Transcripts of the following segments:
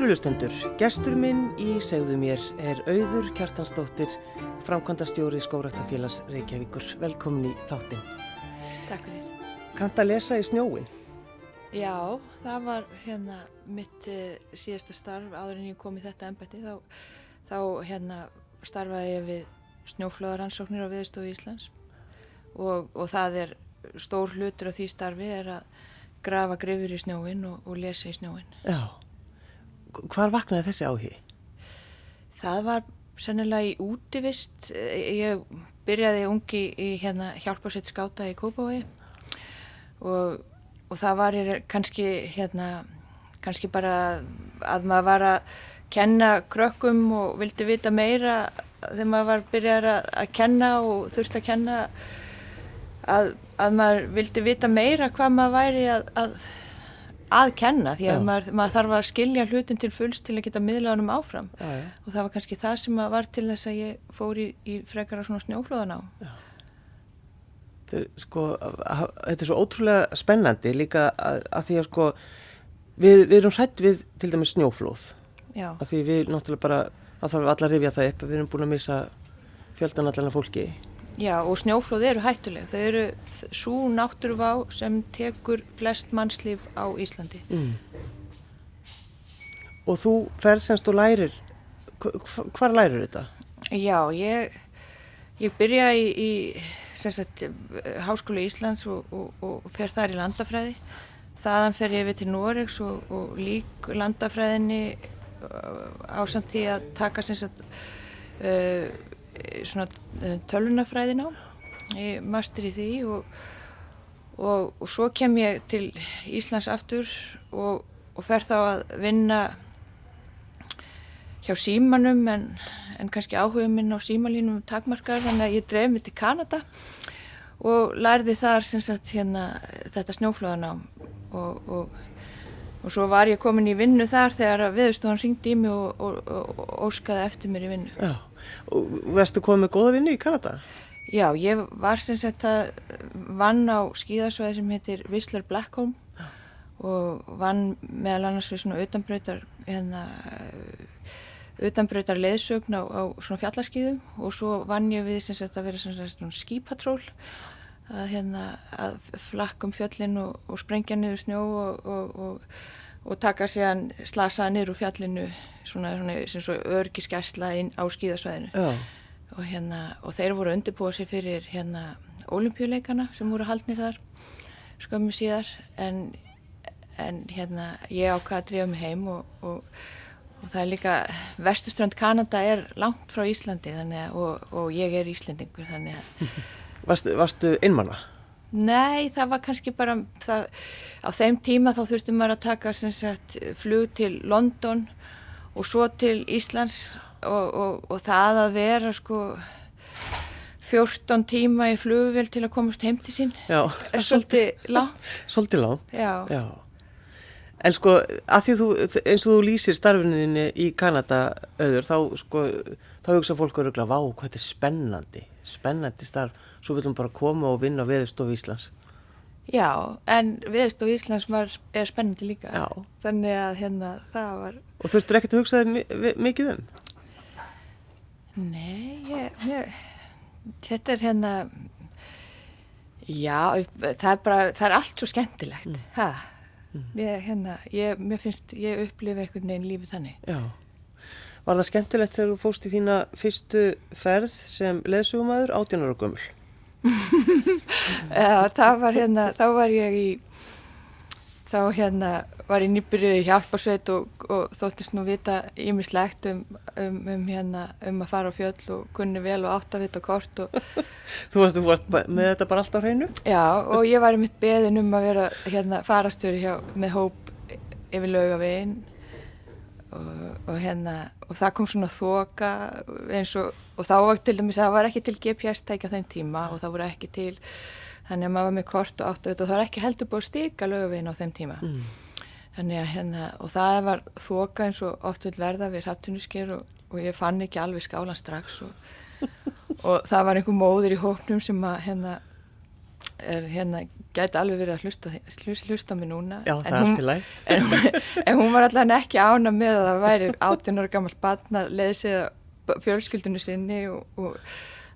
Kærulustendur, gestur minn í segðu mér er auður Kjartansdóttir, framkvæmda stjóri Skóraktafélags Reykjavíkur. Velkomin í þáttin. Takk fyrir. Kanta að lesa í snjóin? Já, það var hérna mitt uh, síðasta starf áður en ég kom í þetta ennbætti. Þá, þá hérna starfaði ég við snjóflöðaransóknir á viðstofu Íslands og, og það er stór hlutur á því starfi er að grafa grifur í snjóin og, og lesa í snjóin. Já. Hvar vaknaði þessi áhig? Það var sennilega í útivist. Ég byrjaði ungi í hérna hjálparsveit skáta í Kópavogi og, og það var kannski hérna, kannski bara að maður var að kenna krökkum og vildi vita meira þegar maður var byrjað að, að kenna og þurfti að kenna að, að maður vildi vita meira hvað maður væri að, að að kenna því að maður, maður þarf að skilja hlutin til fulls til að geta miðlaðunum áfram Já, já. og það var kannski það sem var til þess að ég fór í, í frekara svona snjóflóðan á. Þetta er, sko, að- þetta er svo ótrúlega spennandi líka að, að því að sko, við, við erum hrætt við til dæmis snjóflóð. Já, Að því við náttúrulega bara, að þarf allar að rifja það upp, við erum búin að missa fjöldan allan af fólki. Já og snjóflóð eru hættuleg. Þau eru svo náttúruvá sem tekur flest mannslíf á Íslandi. Mm. Og þú ferð semst og lærir, hv- hv- hvar lærir þetta? Já, ég, ég byrja í, í sagt, Háskóla Íslands og, og, og fer þar í landafræði. Þaðan fer ég við til Noregs og, og lík landafræðinni á samt því að taka sem sagt, uh, svona uh, tölunafræðin á. Ég master í því og, og, og svo kem ég til Íslands aftur og, og fer þá að vinna hjá símanum en, en kannski áhugum minn á símalínum takmarkar þannig að ég dreif mig til Kanada og lærði þar sagt hérna þetta snjóflóðanám og, og, svo var ég komin í vinnu þar þegar viðstofan ringdi í mig og, og, og, og óskaði eftir mér í vinnu. Já, og verðstu komið góða vinnu í Kanada? Já, ég var sem sagt að vann á skíðasvæði sem heitir Whistler Blackcomb og vann meðal annars við svona utanbröytar hérna utanbröytar leðsögn á, á svona fjallaskíðum og svo vann ég við sem sagt að vera svona, svona skípatról að hérna að flakkum fjöllin og, og sprengja niður snjó og, og, og, og taka séðan slasaða niður úr fjallinu svona, svona, svona, örgiskæsla á skíðasvæðinu. Og, hérna, og þeir voru að undirbúa sig fyrir hérna olimpíuleikana sem voru haldnir þar skömmu síðar. En, en hérna ég ákvaði að drífa mig heim og, og, og það er líka vestuströnd Kanada er langt frá Íslandi að, og, og ég er Íslendingur þannig að varstu, varstu innmanna? Nei, það var kannski bara það, á þeim tíma þá þurfti maður að taka sagt flug til London og svo til Íslands og, og, og það að vera sko 14 tíma í flugvél til að komast heim til sín Já, er svolítið langt. svolítið langt. Já, Já. En sko, þú, eins og þú lýsir starfininni í Kanada auður, þá sko, þá hugsa fólk öruglega, vá, hvað þetta er spennandi, spennandi starf, svo viljum bara koma og vinna á veðurstofu Íslands. já, en viðstof Íslands er spennandi líka. Já. Þannig að hérna það var, Og þurftur ekkert að hugsa vi- mikið um? nei, ég, ég, þetta er hérna, já, það er bara, það er allt svo skemmtilegt, mm. ha. Ég, hérna, ég, mér finnst, ég upplifi einhvern veginn lífið þannig. Já. Var það skemmtilegt þegar þú fóst í þína fyrstu ferð sem leðsugumæður átjónar og gömul? Já, það var hérna, þá var ég í, þá hérna var ég nýbyrjuð í hjálparsveit og, og þóttist nú vita ímislegt um, um, um hérna, um að fara á fjöll og kunni vel og átt að vita kort og Þú varst, þú varst með þetta bara alltaf hreinu? já, og ég var í mitt beðin um að vera hérna farastjóri hjá, með hóp yfir laugavegin og, og hérna, og það kom svona þoka eins og, og þá var til dæmis, það var ekki til GPS tækja þeim tíma og það voru ekki til þannig að maður var með kort og átt að vita og það var ekki heldur búið að stika laugavegin á þeim tíma Mm. Þannig að hérna, og það var þoka eins og oft vil verða við hrattunusker og, og ég fann ekki alveg skálan strax og, og það var einhver móður í hóknum sem að hérna er hérna, gæti alveg verið að hlusta, hlusta, mig núna. Já, það er allt í læg. En, en hún var allan ekki ána með að það væri 18 ára gammalt barn að leiði sig fjölskyldunni sinni og, og,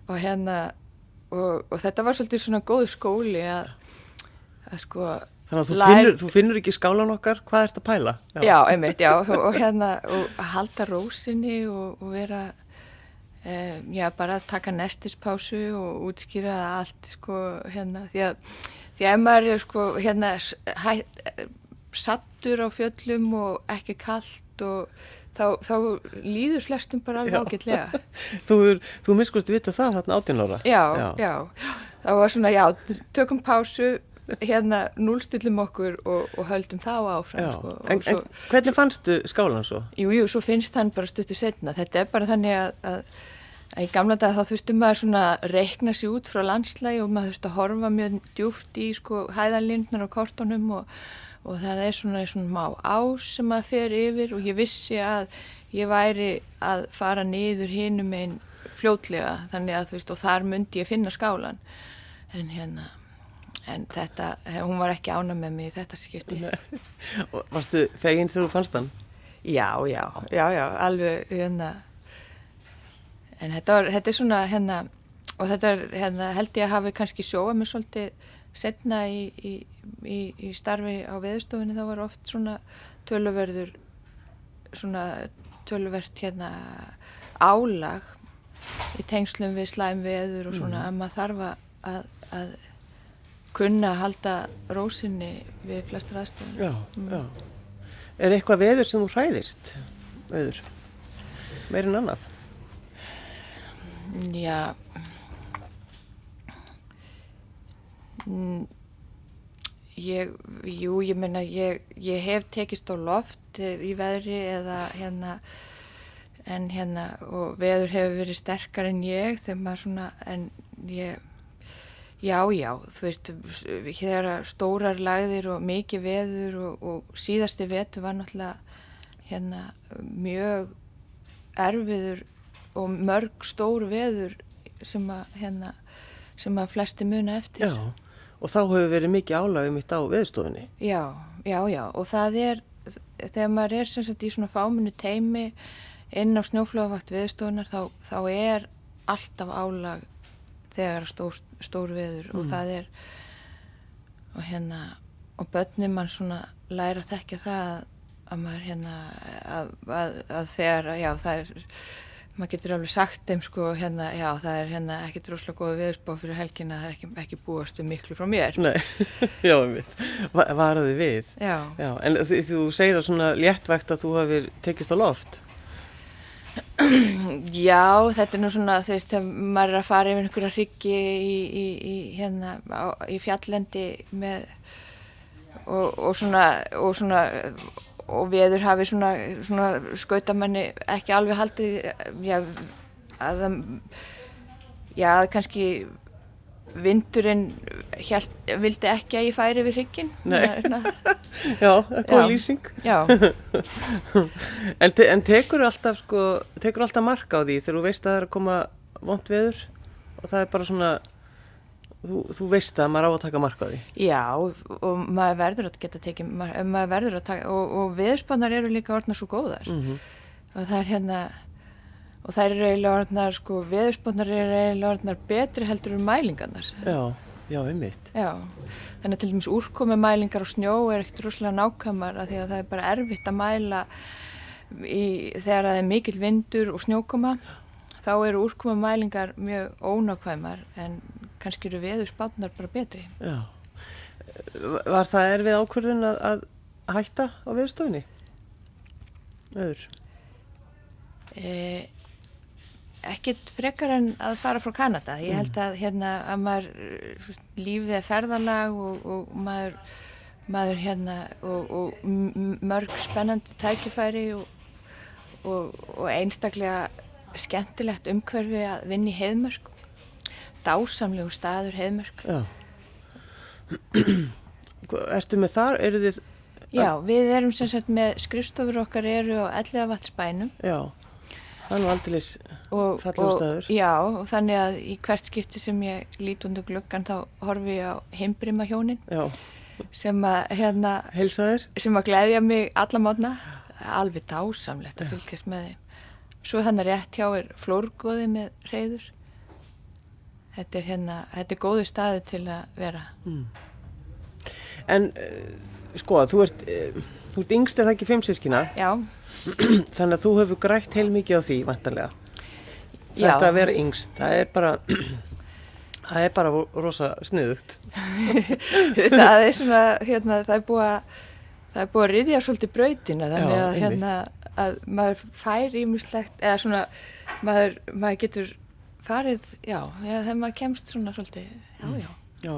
og hérna, og, og þetta var svolítið svona góð skóli að, að sko, Þannig að þú, Lær- finnur, þú finnur ekki skálan okkar, hvað ert að pæla? Já, einmitt, já, og, hérna, og halda rósinni og, og vera, um, já, bara að taka nestispásu og útskýra allt, sko, hérna, því að, því að maður er, sko, hérna, hæ, sattur á fjöllum og ekki kallt og þá, þá líður flestum bara alveg Já. ágætlega. Þú, þú miskust vita það þarna 18 ára? Já, já, það var svona, já, tökum pásu, hérna, núlstillum okkur og, og höldum þá áfram, Já. sko. En, svo- en hvernig fannstu skálan svo? Jú, jú, svo finnst hann bara stuttu setna. Þetta er bara þannig að, að í gamla dag þá þurfti maður svona að reikna sér út frá landslægi og maður þurfti að horfa mjög djúft í sko hæðalindnar á kortunum og, og það er svona, svona má ás sem maður fer yfir og ég vissi að ég væri að fara niður hinum einn fljótlega þannig að þú veist og þar myndi ég finna skálan en hérna en þetta, hún var ekki ána með mig í þetta skipti. Og Varstu feginn þegar þú fannst hann? Já, já, já, já, alveg hérna en þetta, var, þetta er svona hérna og þetta er hérna held ég að hafi kannski sjóað mér svolítið setna í, í, í, í starfi á veðustofinni þá var oft svona töluverður svona töluvert hérna álag í tengslum við slæmveður og svona að maður þarf að, að, kunna að halda rósinni við flestar aðstöðum. Já, já. Er eitthvað veður sem þú hræðist? Veður? Meir en annað? Já. Ég, jú, ég meina ég, ég hef tekist á loft í veðri eða hérna en hérna og veður hefur verið sterkar en ég þegar maður svona en ég já, já, þú veist hér stórar lagðir og mikið veður og, og síðasti vetur var náttúrulega hérna mjög erfiður og mörg stór veður sem að hérna sem að flesti muna eftir Já. Og þá hefur verið mikið álagið mitt á veðstofunni. já, já, já og það er þegar maður er sem sagt í svona fáminu teimi inn á snjóflóðavakt veðstofunar þá, þá er alltaf álag þegar stór, stór veður og það er og hérna og börnum mann svona læra að þekkja það að, að maður hérna að, að, að þegar, já það er maður getur alveg sagt þeim sko hérna, já það er hérna ekki droslega góða viðspá fyrir helgina, það er ekki, ekki búast um miklu frá mér. Nei, já. Varaði við. Já, Já, en þú, segir það svona léttvægt að þú hafið tekist á loft. já þetta er nú svona þegar maður er að fara yfir einhverja hryggi í, í, í hérna á, í fjallendi með og, og svona og svona og viður hafi svona, svona skautamanni ekki alveg haldið já, að já, kannski vindurinn hélt, vildi ekki að ég færi yfir hryggin Já, góð lýsing. já, En, te en tekur alltaf, sko, tekur alltaf marka á því þegar þú veist að það er að koma vond veður og það er bara svona, þú, þú veist að maður á að taka marka á því. Já, og maður verður að geta tekið, maður, verður að taka, og, og viðspannar eru líka orðnar svo góðar Mm og það er hérna, og það eru eiginlega orðnar, sko, viðspannar eru eiginlega orðnar betri heldur en mælingarnar. Já, já, einmitt. Já, þannig að til dæmis úrkomi mælingar og snjó er ekkert rúslega nákvæmar að því að það er bara erfitt að mæla í, þegar það er mikill vindur og snjókoma, þá eru úrkomi mælingar mjög ónákvæmar en kannski eru viðspannar bara betri. Já. Var það erfið ákvörðun að, að hætta á veðstofunni? Öður. Eh, ekkert frekar en að fara frá Kanada ég held að hérna að maður eh, lífið er ferðalag og, og maður, maður hérna og, og mörg spennandi tækifæri og, og, og einstaklega skemmtilegt umhverfi að vinna í heiðmörk dásamlegu staður heiðmörk. Já. Ertu með þar, eru þið, já, við erum sem sagt með skrifstofur okkar eru á já, er nú aldrei og, fallegur og, staður. já, og þannig að í hvert skipti sem ég lít undir gluggan þá horfi ég á heimbrima hjónin Já, sem að hérna heilsaðir? sem að gleyðja mig alla mótna alveg dásamlegt að fylgjast með þeim. Svo þannig rétt hjá er flórgóði með reyður þetta er hérna þetta er góðu staðu til að vera. En uh, sko, þú ert, uh, þú ert yngst er það ekki fimm sískina, já, þannig að þú hefur grætt heil mikið á því, vantarlega. Þetta að vera yngst, það er bara, það er bara rosa sniðugt. það er svona hérna, það er búið að það er búið að riðja svolítið brautina þannig Já, að, hérna, að maður fær ímislegt eða svona maður, maður getur farið, já, já, þegar maður kemst svona svolítið, já, já Já,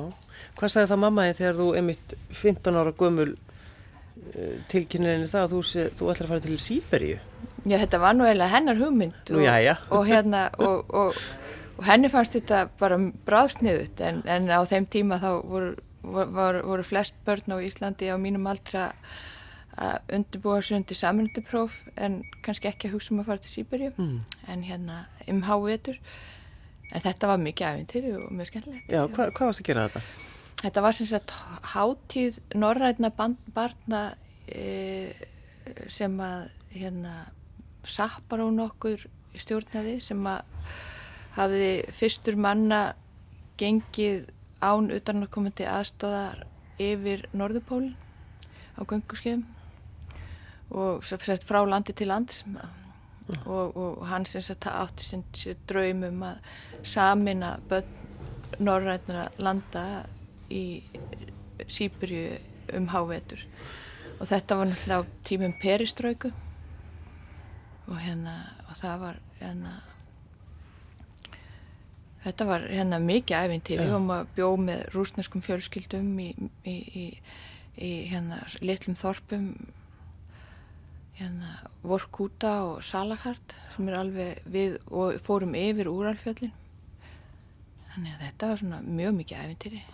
hvað sagði það mamma þinn þegar þú emitt 15 ára gömul uh, tilkynninni það að þú, sé, þú ætlar að fara til Sýberíu? Já, þetta var nú eiginlega hennar hugmynd Nú, og, jæja. og hérna og, og, og henni fannst þetta bara bráðsniðut en, en á þeim tíma þá voru, voru, voru flest börn á Íslandi á mínum aldra að undirbúa sig undir samröndupróf en kannski ekki að hugsa um að fara til Sýberju Mm. en hérna um hávetur en þetta var mikið æfintýri og mjög skemmtilegt Já, hva, hvað varst að gera þetta? Þetta var sem sagt hátíð norrætna barna e, sem að hérna sappar á nokkur stjórnaði sem að hafði fyrstur manna gengið án utanakomandi aðstóðar yfir Norðupólinn á gönguskeiðum og sagt frá landi til lands. Og, og hann sagt átti sér draum um að samina börn norrætnara landa í Sýbyrju um hávetur. Og þetta var náttúrulega tímum periströyku og hérna og það var hérna þetta var hérna mikið æfintýri Já. og maður bjóð með rúsneskum fjölskyldum í, í, í, í hérna litlum þorpum hérna Vorkúta og Salakart sem er alveg við og fórum yfir úralfjöllin þannig að þetta var svona mjög mikið æfintýri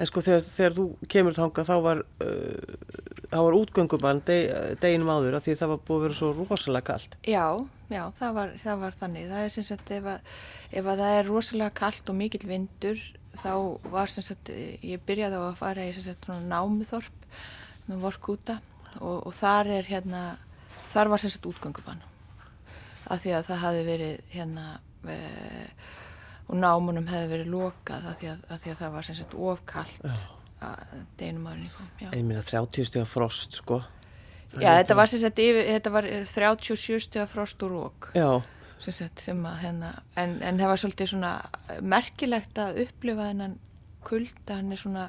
En sko þegar, þegar þú kemur þanga þá var, uh, þá var útgöngubann deg, deginum áður af því það var búið að vera svo rosalega kalt. Já, já, það var, það var þannig. Það er sem sagt ef að, ef að það er rosalega kallt og mikill vindur þá var sem sagt, ég byrjaði á að fara í sem sagt svona námuþorp með vorkúta og, og þar er hérna, þar var sem sagt útgöngubann af því að það hafi verið hérna e, og námunum hefði verið lokað af því að, að, því að það var sagt ofkallt að deginum kom. Já. Ég minna 30 stiga frost sko. Það Já, þetta var var 37 stiga frost og rók Já, að hérna, en, en það var svolítið svona merkilegt að upplifa þennan kulda, hann er svona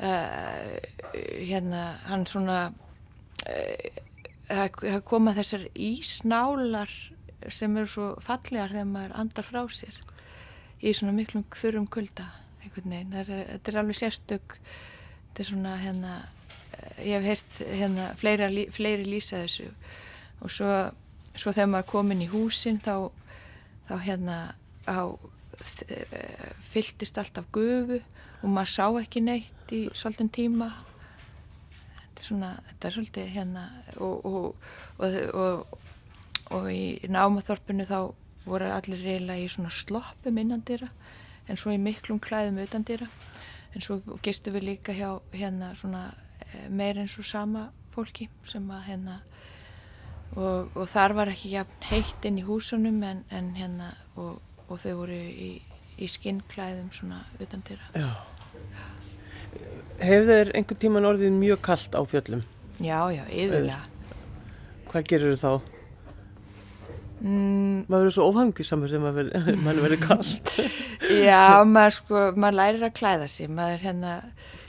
uh, hérna, hann svona uh, það koma þessar ísnálar sem eru svo fallegar þegar maður andar frá sér í svona miklum þurrum kulda einhvern veginn, er, þetta er alveg sérstök þetta er svona hérna ég hef heyrt hérna fleiri, fleiri lýsa þessu. Og svo, svo þegar maður er komin í húsin þá, þá hérna á, fylltist allt af gufu og maður sá ekki neitt í svolítinn tíma þetta er svona, þetta er svolítið hérna og, og, og, og, í námaþorpinu þá voru allir reyla í svona sloppum innandýra en svo í miklum klæðum utandýra en svo gistu við líka hjá hérna svona eh, meir eins og sama fólki sem að hérna og, og þar var ekki jafn heitt inn í húsunum en, en hérna og, og þau voru í, í skinnklæðum svona utandýra já. Hefur þeir einhvern tíman orðið mjög kalt á fjöllum? já, já, yðurlega Hvað gerir þá? mm, Maður er svo óhangisamur þegar maður maður verið kalt. Já, maður sko, maður lærir að klæða sig, maður hérna,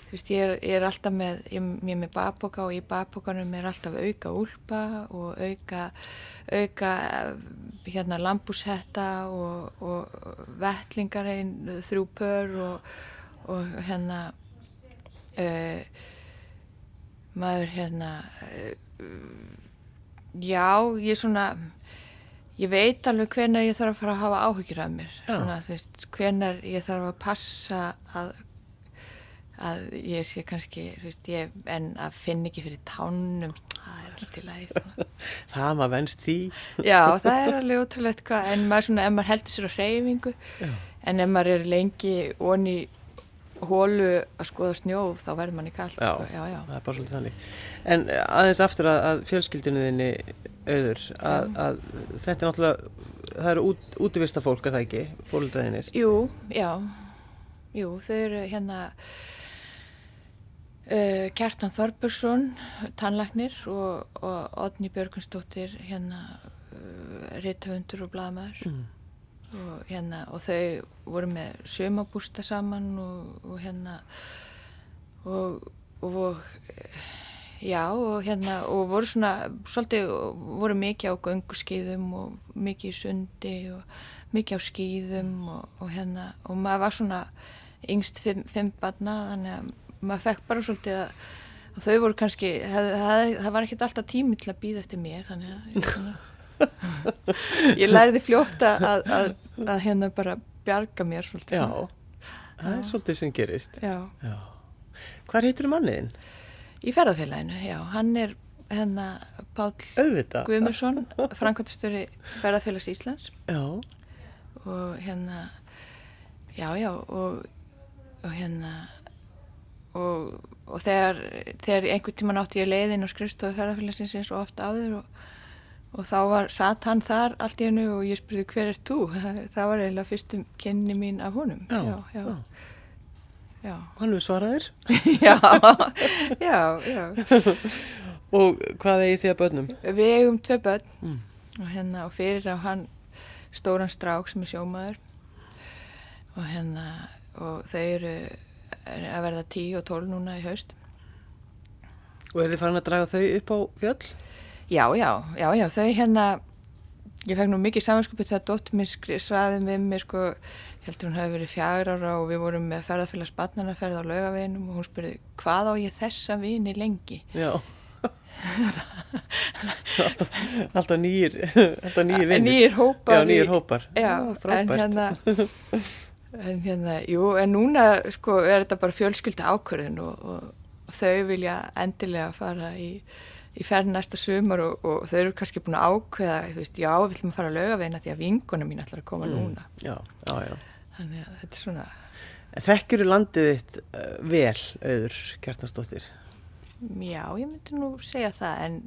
þú veist, ég er, ég er alltaf með, ég, ég er með bakboka og í bakbokanum er alltaf auka úlpa og auka, auka, eh, hérna, lambúshetta og, og vettlingar einn, þrjú pör og, og hérna, uh, maður hérna, uh, já, ég svona, Ég veit alveg hvenar ég þarf að fara að hafa áhyggjur af mér, svona veist, hvenar ég þarf að passa að, að ég sé kannski, þú veist, ég, en að finna ekki fyrir tánum, það er allt í lagi. Það maður venst því. Já, það er alveg ótrúlegt hvað, en maður svona, ef maður heldur sér á hreyfingu, Já. en ef maður er lengi onni hólu að skoða snjó, þá verður manni kallt, Já. sko, já, já. Það er bara svolítið þannig. En eh, aðeins aftur að, að fjölskyldinu þinni auður, að, að þetta er náttúrulega, það eru út, útivista fólk, er það ekki, fólkdraðinir? Jú, já, jú, þau eru hérna uh, Kjartan Þorbursson, tannlagnir og, og Odni Björgunsdóttir, hérna uh, rithöfundur og blaðmaður. Mm. Og, hérna, og þau voru með sömabústa saman og, og hérna og, og já og hérna og voru svona svolítið voru mikið á gönguskýðum og mikið í sundi og mikið á skýðum og, hérna og maður var svona yngst fimm, fimm barna þannig að maður fekk bara svolítið að þau voru kannski, það, það, það var ekkert alltaf tími til að býða eftir mér þannig að ég læriði fljóta að, að, að hérna bara bjarga mér svolítið. Já, það er svolítið sem gerist. Já, Já. Hvað heitir manniðin? í ferðarfélaginu, já, hann er hérna Auðvita. Guðmursson, framkvæmstöri ferðarfélags Íslands Já, og hérna, já, já, og, og hérna, og, og þegar, þegar einhvern tíman átti ég leiðin og skrifstofu ferðarfélagsins eins og ofta áður og Og þá var, satt hann þar allt í hennu og ég spurði hver er þú? Það var eiginlega fyrstum kynni mín af honum. já, já. já. já. já. Hann við svaraðir. já, já, já. Og hvað eigi því að börnum? Við eigum tvei börn Mm. og hérna og fyrir á hann stóran strák sem er sjómaður og hérna og þau eru að verða 10 og 12 núna í haust. Og er þið farin að draga þau upp á fjöll? Já, já, já, já, þau hérna, ég fekk nú mikið samanskupið þegar dóttur mér skri- svaði með mér sko, heldur hún hafi verið fjagur ára og við vorum með ferðarfélags barnanaferð á laugaveginum og hún spurði hvað á ég þessa vini lengi? Já. alltaf, alltaf nýjir, alltaf nýjir vinnir. Nýjir hópar. Já, nýjir hópar. Já, Já, en hérna, en hérna, jú, en núna sko er þetta bara fjölskylda ákvörðun og, og, og þau vilja endilega fara í, í ferð næsta sumar og, og þau eru kannski búin að ákveða, þú veist, já, við ætlum að fara að laugaveina því að vingunum mín ætlar að koma núna. Já, já, já. Þannig að þetta er svona, Þekkjur landið þitt uh, vel, auður, Kjartansdóttir? já, ég myndi nú segja það, en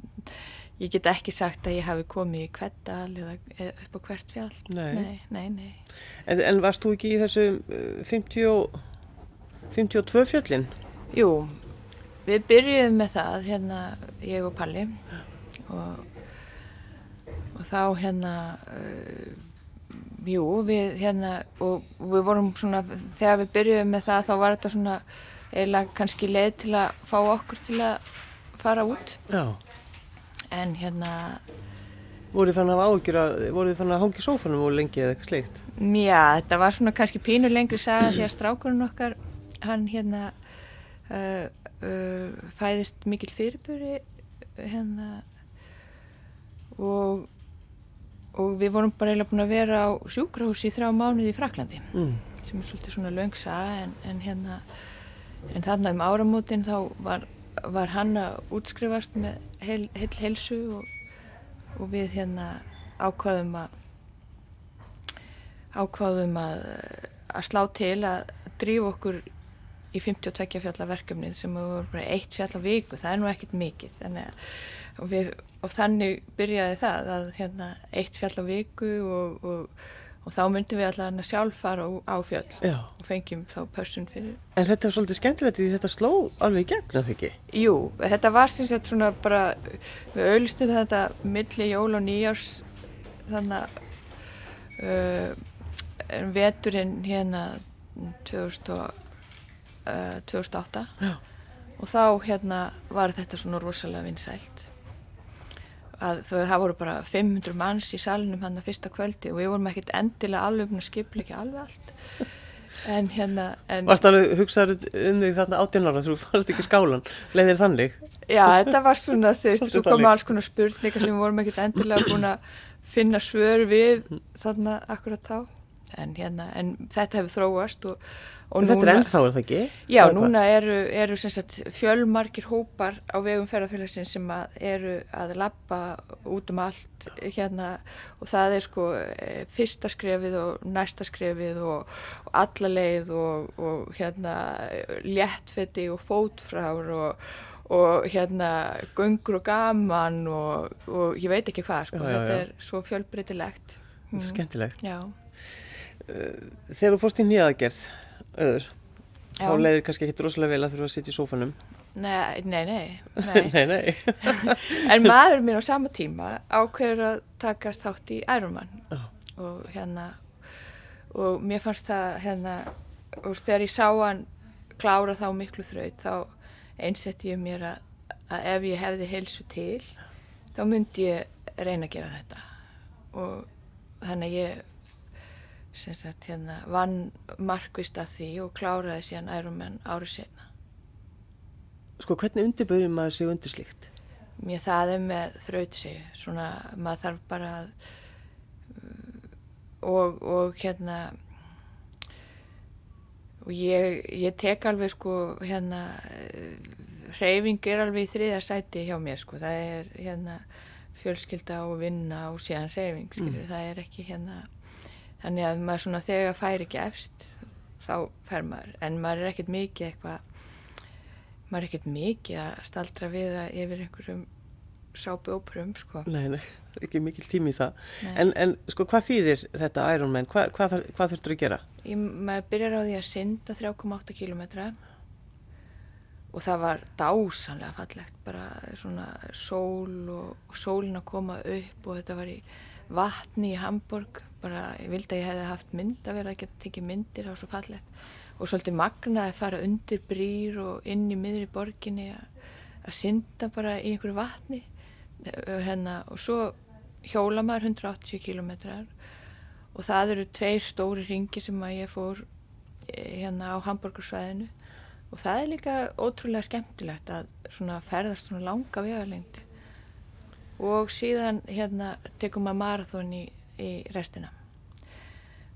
ég get ekki sagt að ég hafi komið í kveddal eða, eða upp á hvert fjall. Nei. Nei, nei, nei. En, en varst þú ekki í þessu uh, 50, og- 52 fjöllin? Jú, við byrjuðum með það, hérna, ég og Palli og, og þá hérna, uh, jú, við hérna, og við vorum svona, þegar við byrjuðum með það þá var þetta svona eiginlega kannski leið til að fá okkur til að fara út, Já. en hérna, Voruð þið fann að áhyggjur að, voruð þið fann að hangi í sófanum og lengi eða eitthvað sleikt? já, þetta var svona kannski pínu lengri saga því að strákurinn okkar, hann hérna, uh, uh, fæðist mikil fyrirböri hérna og, og við vorum bara eiginlega búin að vera á sjúkrahúsi í þrjá mánuði í Fraklandi Mm. sem er svolítið svona löngsa en, en hérna en þarna um áramótin þá var, var hann að útskrifast með heil, heil heilsu og, og við hérna ákvaðum að ákvaðum að, að slá til að drífa okkur í 52 fjalla verkefnið sem voru bara eitt fjall á viku, það er nú ekkit mikið þannig og, við, og þannig byrjaði það að hérna, eitt fjall á viku og, og, og þá myndum við allavega að sjálf fara á, fjall Já. og fengjum þá pössun fyrir En þetta er svolítið skemmtilegt því þetta sló alveg í gegn, að ekki? Jú, þetta var sem sagt svona bara við auðlustum þetta milli jól og nýjárs þannig að uh, veturinn hérna 2000 og, uh, 2008 Já. og þá hérna var þetta svona rosalega vinsælt að þau, það voru bara 500 manns í salunum hann að fyrsta kvöldi og við vorum ekkert endilega alveg búin að skipla ekki alveg allt en hérna en, Varst alveg hugsaður um þig þarna 18 ára þú fannst ekki skálan, leiðir þannig? Já, þetta var svona þú veist, Svolítið svo kom þannig. alls konar spurningar sem við vorum ekkert endilega búin að finna svör við þarna akkurat þá en, hérna, en þetta hefur þróast og, Og þetta er ennþá, er það ekki? Já, Það núna eru, eru sagt, fjölmarkir hópar á vegum ferðarfélagsins sem að eru að lappa út um allt hérna og það er sko eh, fyrsta skrefið og næsta skrefið og, og alla leið og, og hérna léttfetti og fótfrár og, og hérna göngur og gaman og, og ég veit ekki hvað sko, Já, já, þetta já. er svo fjölbreytilegt. Þetta er skemmtilegt. Já, Þegar þú fórst í nýjaðgerð, öður, Já. þá leiðir kannski ekki droslega vel að þurfa að sitja í sófanum. nei, nei, nei, nei. nei, nei. En maður minn á sama tíma ákveður að taka þátt í Ironman Já. og hérna og mér fannst það hérna og þegar ég sá hann klára þá miklu þraut þá einsetti ég mér að, að ef ég hefði heilsu til þá myndi ég reyna að gera þetta og þannig ég sagt hérna vann markvist að því og kláraði síðan Ironman árið sena Sko, hvernig undirbyrjum maður sig undir slíkt? Mér það er með þraut sig, svona maður þarf bara að mm, og, og hérna og ég, ég tek alveg sko hérna hreyfing er alveg í þriða sæti hjá mér sko, það er hérna fjölskylda og vinna og síðan hreyfing skilur, það er ekki hérna þannig að maður svona þegar fær ekki efst þá fær maður, en maður er ekkert mikið eitthvað maður er ekkert mikið að staldra við að yfir einhverjum sápu óprum sko. Nei, nei, ekki mikil tími í það. En, en sko, hvað þýðir þetta Ironman? Hva, hvað, hvað þurftur að gera? Ég, maður byrjar á því að synda 3,8 kilometra og það var dásanlega fallegt bara svona sól og, og sólin að koma upp og þetta var í vatni í Hamburg bara ég vildi að ég hefði haft mynd að vera að geta tekið myndir, það var svo fallegt. Og svolítið magna að fara undir brýr og inn í miðri borginni að, synda bara í einhverju vatni. Eh, hérna, og svo hjóla maður 180 kilometrar og það eru tveir stóri ringi sem að ég fór eh, hérna á Hamburgersvæðinu og það er líka ótrúlega skemmtilegt að svona ferðast svona langa vegalengd. Og síðan hérna tekum maður marathón í, í restina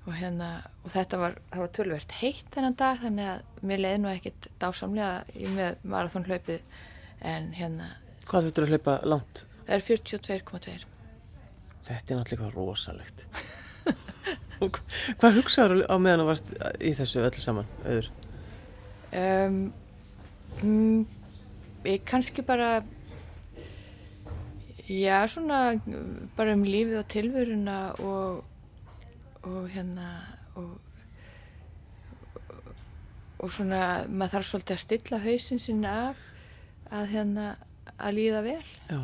og hérna og þetta var, það var tölvert heitt þennan dag þannig að mér leiði nú ekkit dásamlega í með marathónhlaupið en hérna Hvað þurftur að hlaupa langt? það er 42,2 Þetta er náttúrulega rosalegt. Hvað hugsaður á meðan þú varst í þessu öllu saman, auður? Um, mm, ég kannski bara já svona bara um lífið og tilveruna og, og hérna og, og svona maður þarf svolítið að stilla hausinn sinna af að hérna að líða vel Já.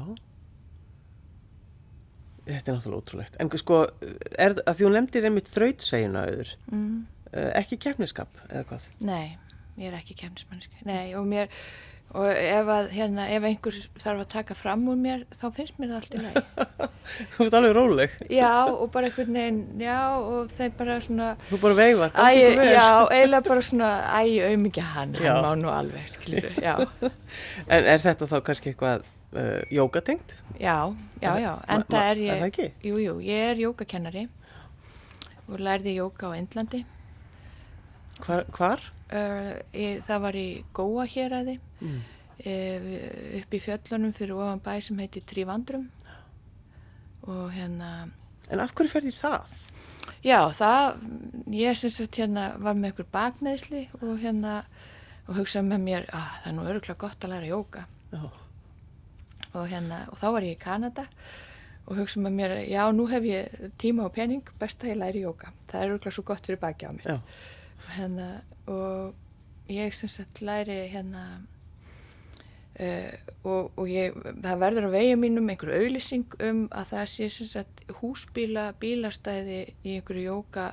Þetta er náttúrulega ótrúlegt. En sko, er, að því hún nefndir einmitt þrautsegina auður, mm. uh, ekki keppniskap eða hvað? Nei, ég er ekki kemnismanniski. Nei, og mér, og ef að, hérna, ef einhver þarf að taka fram úr mér, þá finnst mér það allt í lagi. Þú ert alveg róleg. Já, og bara einhvern veginn, já, og þeir bara svona, Þú bara veifar, æ, já, eiginlega bara svona, æ, auðmikið hann, Já. hann má nú alveg, skilur, En er þetta þá kannski eitthvað uh, jógatengt? já, já, já, en það er ég, er það ekki? jú, jú, ég er jógakennari og lærði jóga á Indlandi, Hvar? hvar? uh, ég, það var í Góa héræði, Mm. uh, upp í fjöllunum fyrir ofan bæ sem heitir Trívandrum og hérna, En af hverju ferði það? Já, það, ég sem sagt hérna var með ykkur bakneðsli og hérna og hugsaði með mér að það er nú öruglega gott að læra jóka Já. og hérna og þá var ég í Kanada og hugsaði með mér já nú hef ég tíma og pening best að ég læri jóka það er öruglega svo gott fyrir baki á mér og hérna og ég sem sagt læri hérna Uh, og, og ég, það verður á vegið mínum einhver auðlýsing um að það sé sem sagt húsbíla bílastæði í einhverju jóka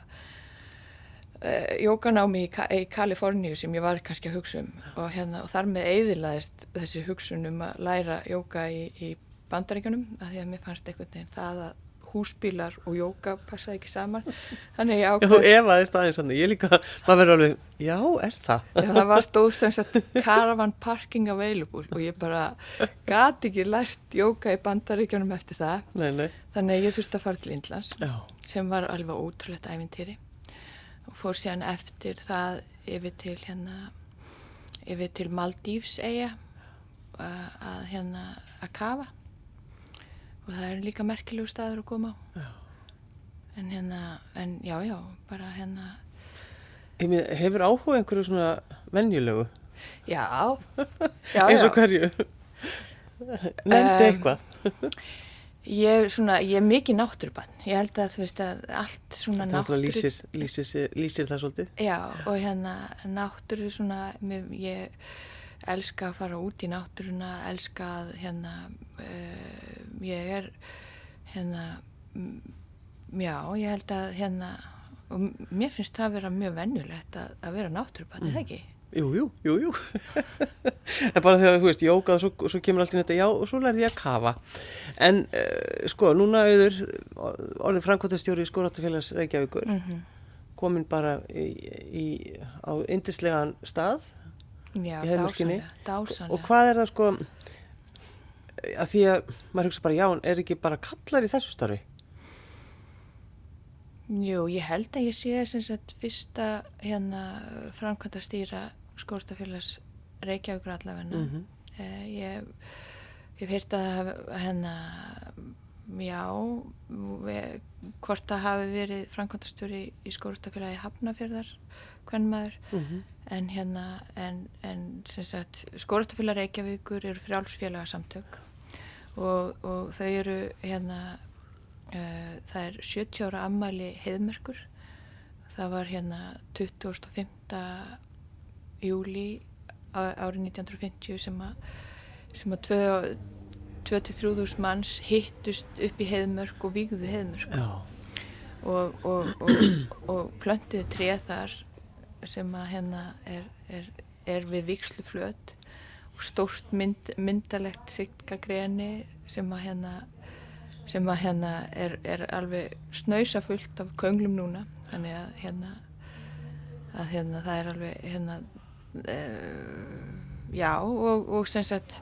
uh, jókanámi í, í Kaliforníu sem ég var kannski að hugsa um. Og, hérna, og þar með eiðilaðist þessi hugsun um að læra jóka í, í bandaríkjunum af því að mér fannst einhvern veginn það að húsbílar og jóka passaði ekki saman þannig ég Já, ákveð þú efaðist aðeins hann. Ég líka, maður verður alveg, já, er það? Já, það var stóð sem sagt caravan parking available og ég bara gati ekki lært jóka í bandaríkjunum eftir það. Nei, nei. Þannig að ég þurfti að fara til Indlands Já. sem var alveg ótrúlegt æfintýri og fór síðan eftir það yfir til hérna yfir til Maldífs eiga að, að hérna að kafa og það er líka merkilegu staður að koma á en hérna, en já já bara hérna Hefur áhuga einhverju svona venjulegu? já, já, Eins og hverju? Nefndi Em, eitthvað? Ég, er svona, ég er mikið náttúrubann. Ég held að þú veist að allt svona náttúru... lýsir, lýsir, lýsir það svolítið. Já, og hérna náttúru svona, ég elska að fara út í náttúruna, elska að hérna, uh, ég er hérna, mm, já, ég held að hérna, og mér finnst það að vera mjög venjulegt að, að vera náttúrubann, er það ekki? Jú, jú, jú, jú. en bara þegar, þú veist, jókað og svo, svo kemur allt í þetta, já, og svo lærði ég að kafa. En, uh, sko, núna auður, orðið framkvæmtastjóri í Skóratafélags Reykjavíkur, Mm komin bara í, í, á indislegan stað Já, dásanlega, dásanlega. og hvað er það, sko, að því að maður hugsa bara, já, en er ekki bara kallar í þessu starfi? Jú, ég held að ég sé sem sagt fyrsta hérna framkvæmda stýra skórstafélags Reykjavíkur allavegna. Mm eh, ég ég hef heyrt að hérna, já, við, hvort það hafi verið framkvæmdastjóri í skórstafélagi Hafnafjörðar, hvern maður, en hérna, en, en skórstafélag Reykjavíkur eru frjálsfélagasamtök. Og, og þau eru hérna, uh, það er 70 ára ammæli heiðmerkur, það var hérna 25. júli árið 1950 sem að sem að 23.000 manns hittust upp í heiðmörk og vígðu heiðmörk. Já, og, og, og, og plöntuðu treð þar sem að hérna er, er, er við viksluflöt og stórt mynd, myndalegt sigtagreni sem að hérna sem að hérna er, er alveg snausafullt af könglum núna. Þannig að hérna að hérna það er alveg hérna uh, já og, og sem sagt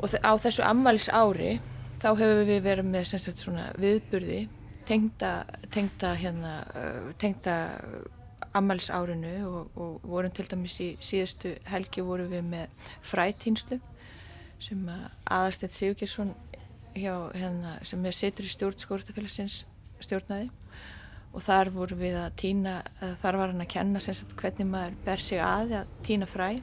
og á þessu ammælis ári þá hefur við verið með sem sagt svona viðburði tengda, tengda hérna uh, tengda ammælis árinu og, og vorum til dæmis í síðustu helgi vorum við með frætýnslu sem að aðarstætt Sigurgesson hérna sem er situr í stjórn skórtafélagsins stjórnaði. Og þar vorum við að týna, þar var hann að kenna sagt hvernig maður ber sig að að týna fræ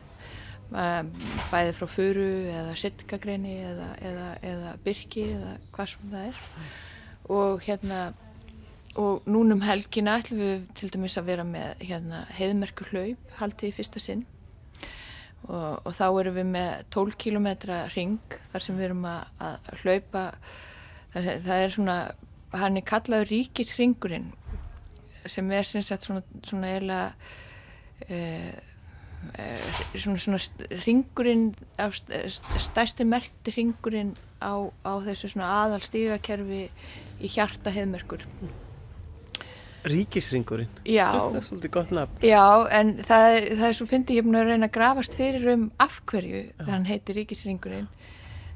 um, bæði frá furu eða sittgagreini eða, eða, eða byrki eða hvað sem það er. Og hérna og núnum helgina ætlum við til dæmis að vera með hérna, heiðmerku hlaup haldið í fyrsta sinn. Og, og þá erum við með 12 km ring þar sem við erum að, að hlaupa. Það, það er svona hann er kallaður ríkisringurinn sem er sagt svona, svona eiginlega uh, uh, svona, svona ringurinn stærsti merkti ringurinn á, á þessu svona aðal stígakerfi í hjarta heiðmerkur ríkisringurinn. já, Það er svolítið gott nafn. já, en það, það er svo fyndi ég er búin að reyna að grafast fyrir um af hverju þegar hann heitir ríkisringurinn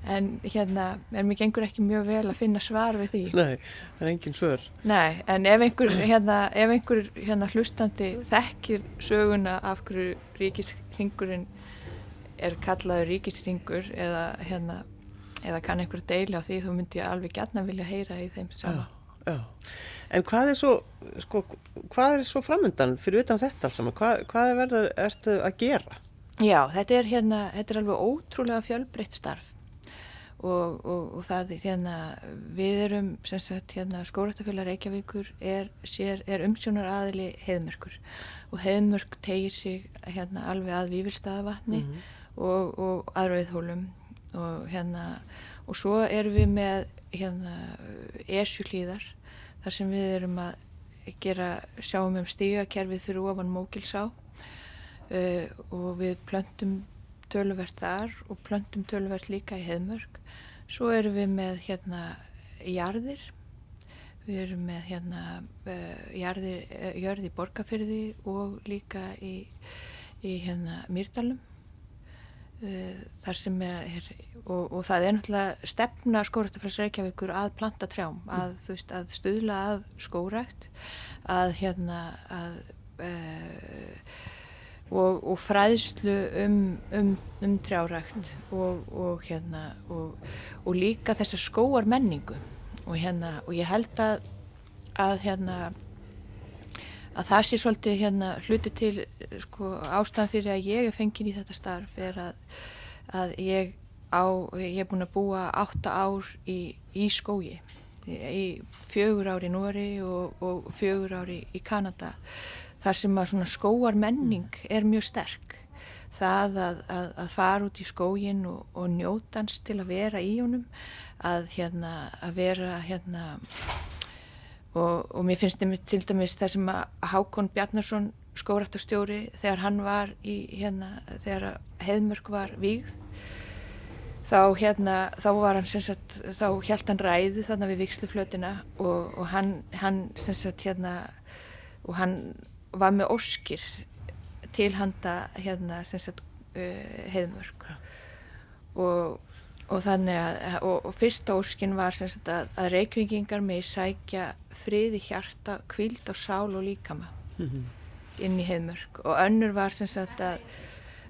en hérna, en mér gengur ekki mjög vel að finna svar við því Nei, það er engin svör. Nei, en ef einhver, hérna, ef einhver hérna, hlustandi þekkir söguna af hverju ríkisringurinn er kallaður ríkisringur eða, hérna, eða kann einhver deila á því þá myndi ég alveg gætna vilja heyra í þeim Já, saman. já. En hvað er svo, sko, hvað er svo framöndan fyrir utan þetta alls saman? Hvað, hvað er verður ertu að gera? Já, þetta er hérna, þetta er alveg ótrúlega fjölbreytt starf. Og, og, og það er hérna, við erum sem sagt hérna skóraftafélag Reykjavíkur er, sér, er umsjónar aðili heiðmörkur. Og heiðmörk tegir sig hérna alveg að vífilstaðavatni og, og aðrauðhólum og hérna og svo erum við með hérna esjuklíðar þar sem við erum að gera sjáum um stígakerfið fyrir ofan Mókilsá uh, og við plöntum töluvert þar og plöntum töluvert líka í heðmörk. Svo erum við með hérna jarðir, við erum með hérna uh, jarðir, uh, jörð í borgarfyrði og líka í, í hérna Mýrdalum. Uh, þar sem er, og, og það er náttúrulega stefna skóraktafræs Reykjavíkur að planta trjám, að, þú veist, að stuðla að skórækt, að hérna, að uh, og, og fræðslu um, um, um trjárækt og, og, hérna, og líka þessar skóar menningu og, hérna, og ég held að, að, hérna, að það sé svolítið hérna, hluti til sko, ástæðan fyrir að ég er fengin í þetta starf er að, að ég, á, ég er búin að búa átta ár í, í skógi í fjögur ári í Nóri og, og fjögur ári í Kanada þar sem að skóar menning er mjög sterk. Það að, að, að fara út í skógin og, og njótans til að vera í honum að, hérna, að vera hérna og, og mér finnst þetta til dæmis það sem að Hákon Bjarnarsson skóraktastjóri þegar hann var í hérna þegar Heðmörk var vígð þá hérna þá var hann sem sagt þá held hann ræði þarna við viksluflötina og, og hann, hann sem sagt hérna og hann var með óskir til handa hérna sem sagt uh, heiðmörk. Og, og þannig að og, og fyrsta óskin var sem sagt að, að reykvingingar með sækja friði hjarta, kvild og sál og líkama mm -hmm. inn í heiðmörk. Og önnur var sem sagt að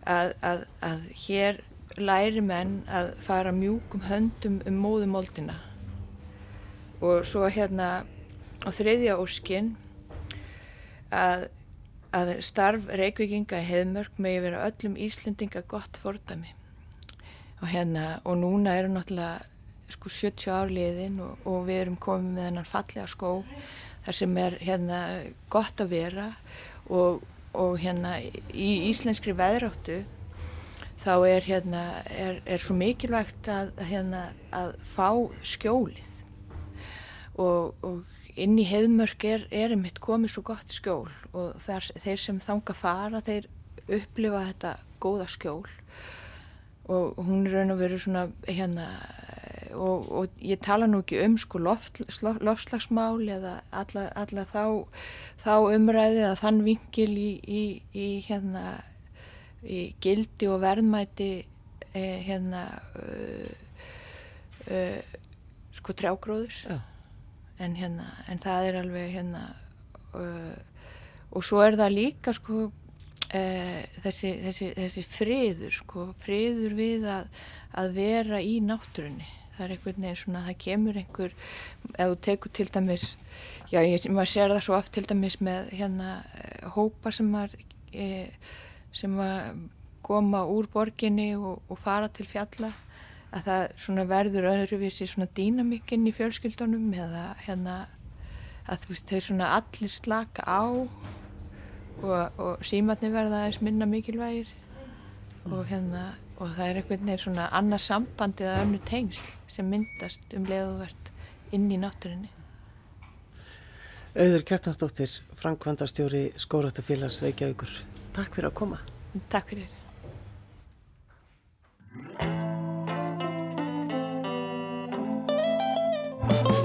að, að, að hér læri menn að fara mjúkum höndum um móðumóldina og svo hérna á þriðja óskin að að starf Reykjavíkinga í heðmörk megi vera öllum Íslendinga gott fordami og hérna og núna eru náttúrulega sko 70 árliðin og, og við erum komið með hennar fallega skó þar sem er hérna gott að vera. Og, og hérna í íslenskri veðráttu þá er hérna er, er svo mikilvægt að hérna að fá skjólið. Og, og inn í heimörk er, er einmitt komið svo gott skjól og þar, þeir sem þanga fara þeir upplifa þetta góða skjól og hún er raun og veru svona hérna og, og ég tala nú ekki um sko loft, loftslagsmál eða alla, alla þá, þá umræði að þann vingil í, í, í hérna í gildi og verðmæti eh, hérna uh, uh, sko trjágróðurs. Já. En, hérna, en það er alveg hérna uh, og svo er það líka sko uh, þessi, þessi, þessi friður sko, friður við að, að vera í náttúrunni. Það er einhvern veginn svona, það kemur einhver ef þú tekur til dæmis já, ég, maður sér það svo oft til dæmis með hérna uh, hópa sem maður eh, sem maður koma úr borginni og, og fara til fjalla að það verður öðruvísi svona dýnamikinn í fjölskyldunum eða hérna að þú veist þau svona allir slaka á og, og símatni verða aðeins minna mikilvægir mm. og, hérna, og það er einhvern veginn svona annað samband eða önnu tengsl sem myndast um leiðuvert inn í náttúrinni. Auður Kjartansdóttir, Frankvandarstjóri Skóratafélags Reykjavíkur. Takk fyrir að koma. Takk fyrir. Takk fyrir.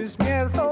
finnst mér þó